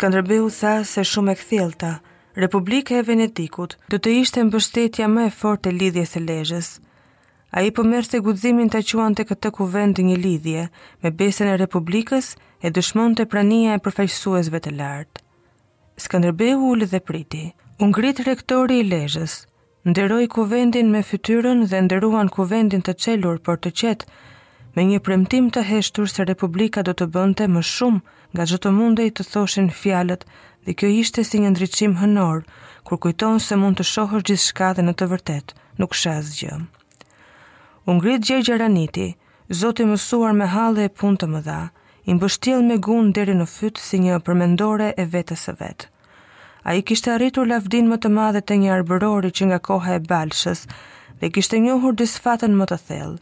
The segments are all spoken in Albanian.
Skënderbeu tha se shumë e kthjellta, Republika e Venedikut do të ishte mbështetja më e fortë e lidhjes së Lezhës. Ai po merrte guximin ta quante këtë kuvend një lidhje me besën e Republikës, e dëshmonte prania e përfaqësuesve të lartë. Skënderbeu u ul dhe priti. U ngrit rektori i Lezhës, nderoi kuvendin me fytyrën dhe nderoi kuvendin të çelur por të qetë, me një premtim të heshtur se Republika do të bënte më shumë nga ç'do të mundej të thoshin fjalët dhe kjo ishte si një ndriçim hënor, kur kujton se mund të shohësh gjithçka dhe në të vërtetë, nuk sheh asgjë. U ngrit Gjergj Araniti, zot i mësuar me halle e punë të mëdha, i mbështjellë me gunë deri në fyt si një përmendore e vetes së vet. Ai kishte arritur lavdinë më të madhe të një arbërori që nga koha e Balshës dhe kishte njohur disfatën më të thellë.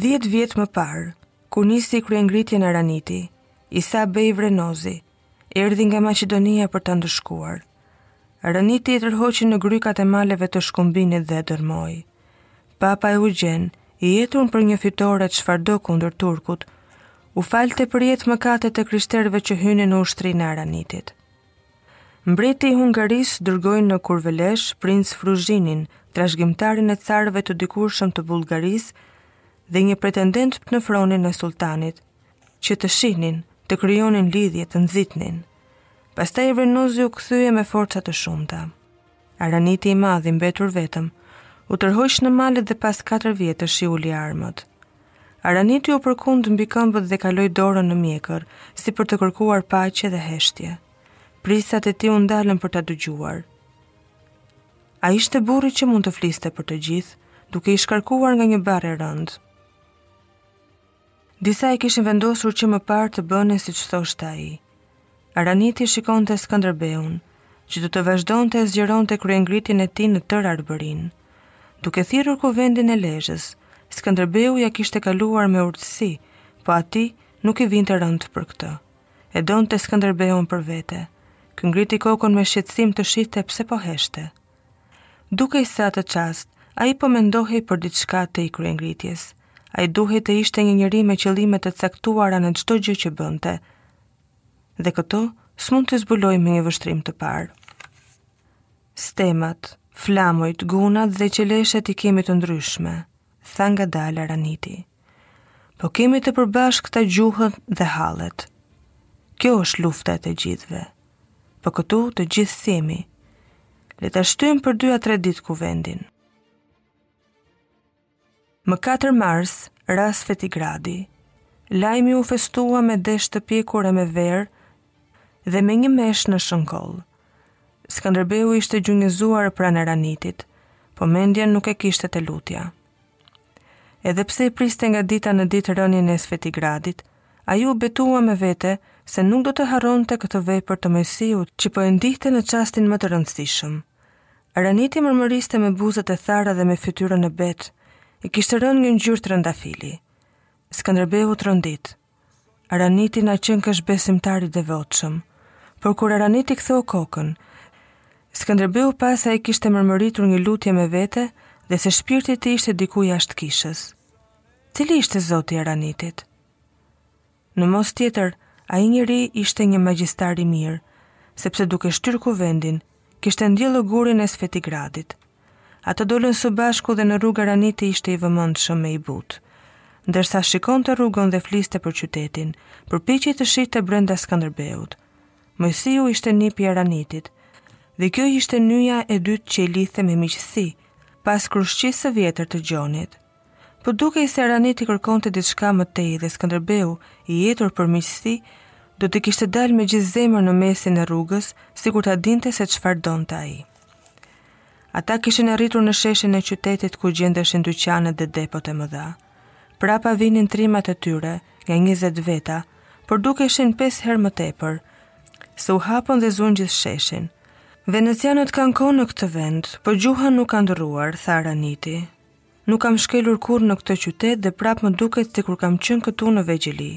Dhjetë vjet më parë, Kur nisi kryengritjen Araniti, Isa Bej Evrenozi erdhi nga Maqedonia për ta ndëshkuar. Araniti i tërhoqi në grykat e maleve të Shkumbinit dhe e dërmoi. Papa Eugjeni, i etur për një fitore çfarëdo kundër turkut, u falte përjetë mëkatet të krishterëve që hynin në ushtrinë e Aranitit. Mbreti i Hungarisë dërgoi në Kurvelesh princ Fruzhinin, trashëgimtarin e carëve të dikurshëm të Bullgarisë dhe një pretendent në fronin e sulltanit, që të shihnin, të krijonin lidhje, të nxitnin. Pastaj Evrenozi u kthye me forca të shumta. Araniti i madh, i mbetur vetëm, u tërhoq në malet dhe pas katër vjetësh i uli armët. Araniti u përkund mbi këmbët dhe kaloi dorën në mjekër, si për të kërkuar paqe dhe heshtje. Prijësat e tij u ndalën për ta dëgjuar. Ai ishte burri që mund të fliste për të gjithë, duke i shkarkuar nga një barrë e rëndë. Disa e kishin vendosur që më parë të bënin siç thoshte ai. Araniti shikonte Skënderbeun, që do të vazhdonte e zgjeronte kryengritjen e tij në tërë Arbërinë. Duke thirrur kuvendin e Lezhës, Skënderbeu ia kishte kaluar me urtësi, po atij nuk i vinte rëndë për këtë. E donte Skënderbeun për vete. Ky ngriti kokën me shqetësim të shihte pse po heshte. Dukej se atë çast, ai po mendohej për diçka tej kryengritjes. Ai duhej të ishte një njeri me qëllime të caktuara në çdo gjë që bënte. Dhe këto s'mund t'i zbuloje me një vështrim të parë. Stemat, flamujt, gunat dhe qeleshet i kemi të ndryshme, tha ngadalë Araniti. Po kemi të përbashkëta gjuhën dhe hallet. Kjo është lufta e të gjithëve. Po këtu të gjithë themi, le ta shtyjmë për 2 a 3 ditë kuvendin. Më 4 mars, ra Sfetigradi. Lajmi u festua me desh të pjekur e me verë dhe me një meshë në Shënkoll. Skënderbeu ishte gjunjëzuar pranë Aranitit, po mendjen nuk e kishte te lutja. Edhe pse e priste nga dita në ditë rënien e Sfetigradit, ai u betua me vete se nuk do ta harronte këtë vepër të Moisiut që po e ndihte në çastin më të rëndësishëm. Araniti mërmëriste me buzët e thara dhe mbi fytyrën e zbehtë, i kishte rënë një ngjyrë trëndafili. Skënderbeu u trondit. Araniti na qenkësh besimtar i devotshëm. Por kur Araniti ktheu kokën, Skënderbeu pa se ai kishte mërmëritur një lutje me vete dhe se shpirti i tij ishte diku jashtë kishës. Cili ishte zoti i Aranitit? Në mos tjetër, ai njeri ishte një magjistar i mirë, sepse duke shtyrë kuvendin, kishte ndjellë gurin e Sfetigradit. Ata dolën së bashku dhe në rrugë Araniti ishte i vëmendshëm e i butë. Ndërsa shikonte rrugën dhe fliste për qytetin, përpiqej të shihte brenda Skënderbeut. Moisiu ishte nipi i Aranitit dhe kjo ishte nyja e dytë që i lidhte me miqësi, pas krushqisë së vjetër të Gjonit. Po dukej se Araniti kërkonte diçka më tej dhe Skënderbeu, i etur për miqësi, do t'i kishte dalë me gjithë zemër në mesin e rrugës, sikur ta dinte se çfarë donte ai. Ata kishin arritur në sheshin e qytetit ku gjendeshin dyqanet dhe depot e mëdha. Prapa vinin trimat e tyre, nga 20 veta, por dukeshin 5 herë më tepër, se u hapën dhe zunë gjithë sheshin. Venecianët kanë kohë në këtë vend, po gjuha nuk ka ndërruar, tha Araniti. Nuk kam shkelur kurrë në këtë qytet dhe prapë më duket sikur kam qenë këtu në vegjëli.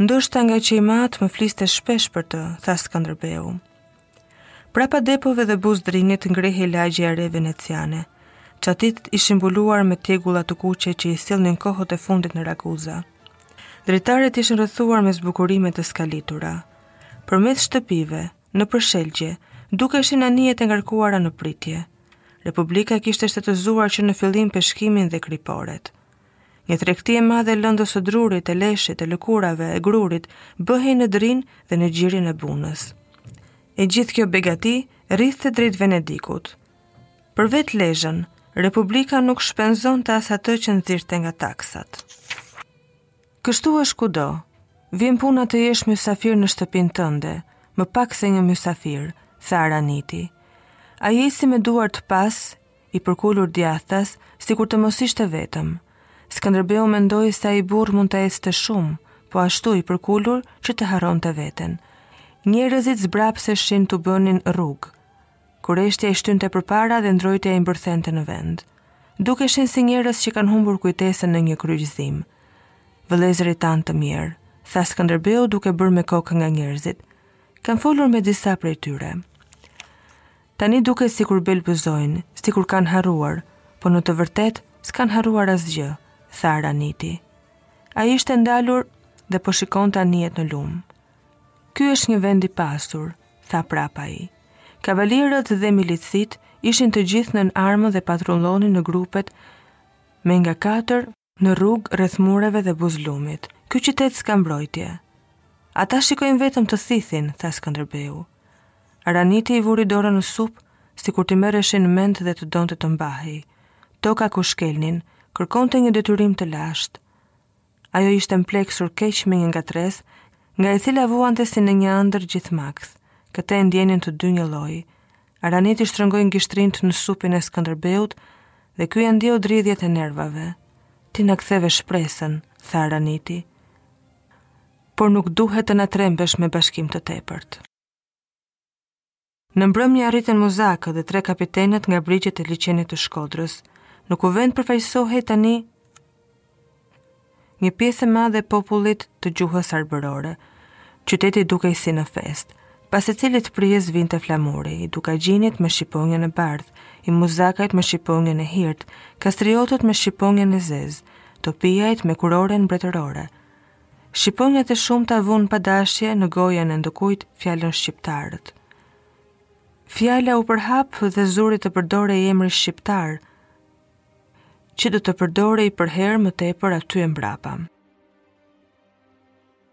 Ndoshta ngaqë im atë më fliste shpesh për të, tha Skënderbeu. Prapa depove dhe buzë Drinit ngrihej lagjja e re veneciane. Çatitë ishin mbuluar me tjegulla të kuqe që i sillnin kohët e fundit nga Raguza. Dritaret ishin rrethuar me zbukurime të skalitura. Përmes shtëpive, Në përshelgje, dukeshin anijet e ngarkuara në pritje. Republika kishte shtetëzuar që në fillim peshkimin dhe kriporet. Një tregti e madhe e lëndës së drurit, e leshit, e lëkurave, e grurit, bëhej në Drin dhe në gjirin e Bunës. E gjithë kjo begati rridhte drejt Venedikut. Për vetë Lezhën, Republika nuk shpenzonte as atë që nxirrte nga taksat. Kështu është kudo. Vjen puna të jesh mysafir në shtëpinë tënde, më pak se një mysafir, tha Araniti. Ai eci me duart pas, i përkulur djathtas, sikur të mos ishte vetëm. Skënderbeu mendoi se ai burrë mund të ecte shumë, po ashtu i përkulur që të harronte veten. Njerëzit zbrapseshin t'u bënin rrugë. Kureshtja i shtynte përpara dhe ndrojtja i mbërthente në vend. Dukeshin si njerëz që kanë humbur kujtesën në një kryqëzim. Vëllezërit tanë të mjerë, tha Skënderbeu duke bërë me kokë nga njerëzit. Kam folur me disa prej tyre. Tani duket sikur belbëzojnë, sikur kanë harruar, po në të vërtetë s'kanë harruar asgjë, tha Araniti. Ai ishte ndalur dhe po shikonte anijet në lumë. Ky është një vend i pasur, tha prap ai. Kavalierët dhe milicët ishin të gjithë nën armë dhe patrullonin në grupe me nga katër në rrugë rreth mureve dhe buzë lumit. Ky qytet s'ka mbrojtje. Ata shikojnë vetëm të thithin, tha Skënderbeu. Araniti i vuri dorën në sup, sikur t'i merreshin mendtë dhe të donte të mbahej. Toka ku shkelnin, kërkonte një detyrim të lashtë. Ajo ishte mpleksur keq me një ngatërresë, nga e cila vuante si në një ëndërr gjithë makth. Këtë e ndienin të dy njëlloj. Araniti shtrëngoi gishtërinjtë në supin e Skënderbeut dhe ky ia ndieu dridhjet e nervave. Ti na ktheve shpresën, tha Araniti. Por nuk duhet të na trembesh me bashkim të tepërt. Në mbrëmje arritën Muzakët dhe tre kapitenët nga brigjet e liqenit të Shkodrës. Në kuvend përfaqësohej tani një pjesë e madhe e popullit të gjuhës arbërore. Qyteti dukej si në festë, pas secilit prijës vinte flamuri, Dukagjinët me shqiponjën e bardhë, Muzakajt me shqiponjën e hirtë, Kastriotët me shqiponjën e zezë, Topijajt me kurorën mbretërore. Shqiponjat e shumta vunë pa dashje në gojën e dikujt fjalën shqiptarët. Fjala u përhap dhe zuri të përdorej emri shqiptar, që do të përdorej përherë më tepër aty e mbrapa.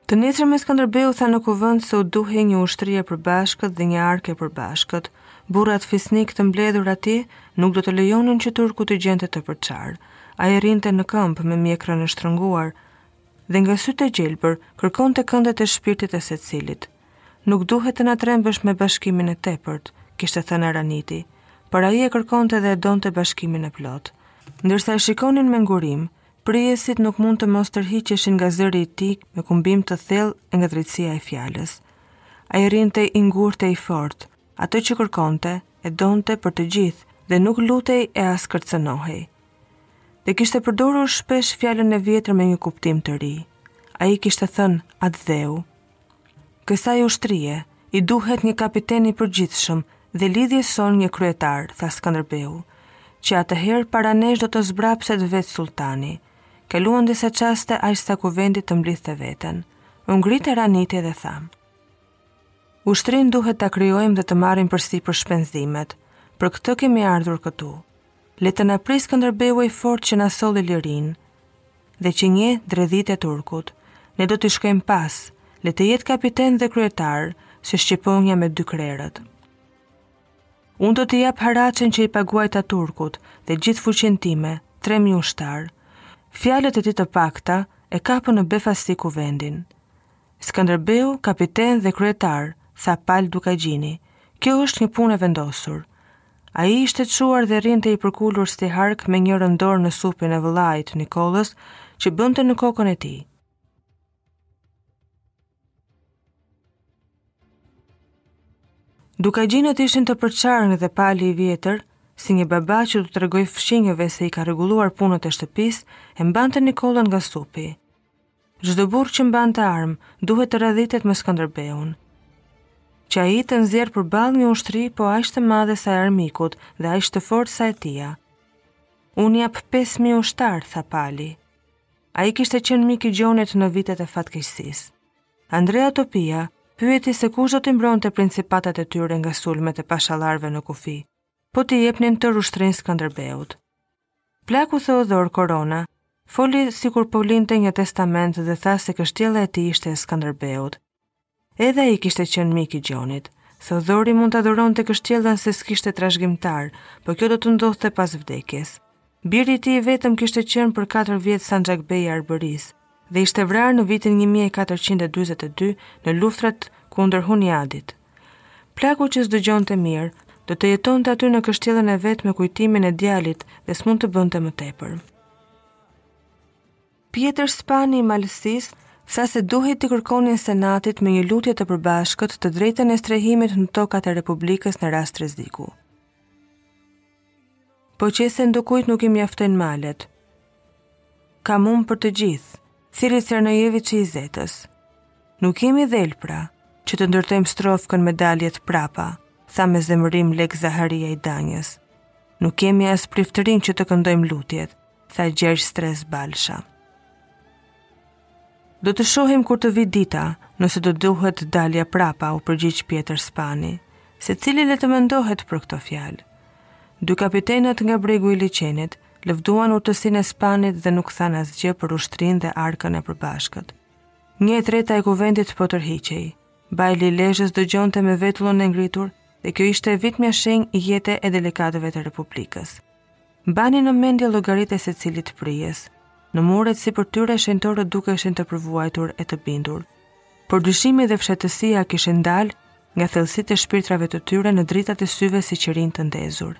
Të nesërmen Skënderbeu tha në kuvend se u duhej një ushtri e përbashkët dhe një arkë e përbashkët. Burrat fisnikë të mbledhur aty nuk do të lejonin që turku t'i gjente të përçarë. Ai rrinte në këmbë me mjekrën e shtrënguar, Dhe nga sytë e gjelbër, kërkonte këndet e shpirtit e secilit. Nuk duhet të na trembësh me bashkimin e tepërt, kishte thënë Araniti, por ai e kërkonte dhe e donte bashkimin e plotë. Ndërsa e shikonin me ngurim, prijësit nuk mund të mos tërhiqeshin nga zëri i tij me kumbim të thellë e nga drejtësia e fjalës. Ai rrinte i ngurtë e i fortë, atë që kërkonte, e donte për të gjithë dhe nuk lutej e as kërcënohej. Dhe kishte përdorur shpesh fjalën e vjetër me një kuptim të ri. Ai kishte thënë atdheu. Kësaj ushtrie i duhet një kapiten i përgjithshëm dhe lidhjes sonë një kryetar, tha Skënderbeu, që atëherë para nesh do të zbrapset vetë sultani. Kaluan disa çaste aq sa kuvendi të mblidhte veten. U ngrit Araniti dhe tha: Ushtrinë duhet ta krijojmë dhe të marrim përsipër shpenzimet. Për këtë kemi ardhur këtu. Le të na prijë Skënderbeu i fortë që na solli lirinë dhe që njeh dredhitë e turkut. Ne do t'i shkojmë pas, le të jetë kapiten dhe kryetar, si shqiponja me dy krerët. Unë do t'i jap haracin që i paguaja turkut dhe gjithë fuqinë time, 3.000 ushtarë. Fjalët e tij të pakta e kapën në befasi kuvendin. Skënderbeu, kapiten dhe kryetar, tha Pal Dukagjini, kjo është një punë e vendosur. Ai ishte çuar dhe rrinte i përkulur si hark me njërën dorë në supin e vëllait, Nikollës, që bënte me kokën e tij. Dukagjinët ishin të përçarë dhe Pali i vjetër, si një baba që t'u tregojë fqinjëve se i ka rregulluar punët e shtëpisë, e mbante Nikollën nga supi. Çdo burrë që mbante armë, duhet të radhitet me Skënderbeun. Që ai të nxjerrë përballë një ushtri, po aq të madhe sa e armikut dhe aq të fortë sa e tija. Unë jap 5.000 ushtarë, tha Pali. Ai kishte qenë mik i Gjonit në vitet e fatkeqësisë. Andrea Topia, pyeti se kush do t'i mbronte principatat e tyre nga sulmet e pashallarëve në kufi, po t'i jepnin tërë ushtrinë Skënderbeut. Plaku Theodhor Korona foli sikur po linte një testament dhe tha se kështjella e tij ishte e Skënderbeut. Edhe ai kishte qenë mik i Gjonit. Theodhori mund ta dhuronte kështjellën se s'kishte trashëgimtar, por kjo do të ndodhte pas vdekjes. Biri i tij i vetëm kishte qenë për katër vjet Sanxhakbej i Arbërisë, dhe ishte vrarë në vitin 1442 në luftërat kundër Huniadit. Plaku që s'dëgjonte mirë, do të jetonte aty në kështjellën e vet me kujtimin e djalit dhe s'mund të bënte më tepër. Pjetër Spani i Malësisë tha se duhej t'i kërkonin Senatit me një lutje të përbashkët, të drejtën e strehimit në tokat e Republikës në rast rreziku. Po qe se ndokujt nuk i mjaftojnë malet. kam unë për të gjithë, thirri Cernojeviqi i Zetës. Nuk jemi dhelpra, që të ndërtojmë strofkën me dalje prapa, tha me zemërim Lek Zaharia i Danjës. Nuk jemi as priftërinj që të këndojmë lutjet, tha Gjergj Stres Balsha. Do të shohim kur të vijë dita, nëse do duhet dalja prapa, u përgjigj Pjetër Spani, secili le të mendohet për këto fjalë. Dy kapitenët nga bregu i liqenit, lëvduan urtësinë e Spanit dhe nuk thanë asgjë për ushtrinë dhe arkën e përbashkët. Një e treta e kuvendit po tërhiqej. Bajli i Lezhës dëgjonte me vetullën e ngritur dhe kjo ishte e vetmja shenjë jete e delegatëve të Republikës. Mbanin në mendje llogaritë e secilit prijës. Në muret sipër tyre shenjtorët dukeshin të përvuajtur e të bindur. Por dyshimi dhe fshehtësia kishin dalë nga thellësitë e shpirtrave të tyre në dritat e syve si qirinj të ndezur.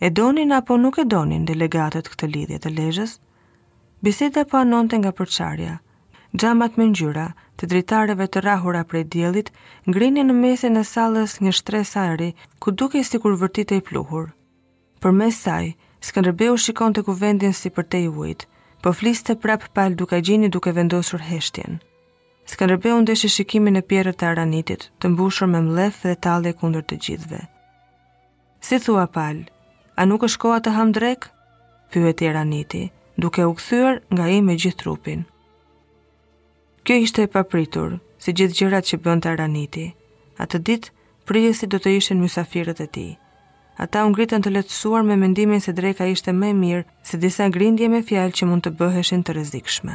E donin apo nuk e donin delegatët këtë lidhje të Lezhës? Biseda po anonte nga përçarja. Xhamat me ngjyra të dritareve të rrahura prej diellit ngrinin në mesin e sallës një shtresë ajri, ku dukej sikur vërtitej pluhur. Përmes saj, Skënderbeu shikonte kuvendin si përtej ujit. Po fliste prapë Pal Dukagjini duke vendosur heshtjen. Skënderbeu ndeshi shikimin e pjerrët të Aranitit, të mbushur me mllef dhe tallje kundër të gjithëve. Si thua Pal, a nuk është koha të hamë drekë? Pyeti Araniti, duke u kthyer nga ai me gjithë trupin. Kjo ishte e papritur, si gjithë gjërat që bënte Araniti. Atë ditë, prijësit do të ishin mysafirët e tij. Ata u ngritën të lehtësuar me mendimin se dreka ishte më e mirë se disa grindje me fjalë që mund të bëheshin të rrezikshme.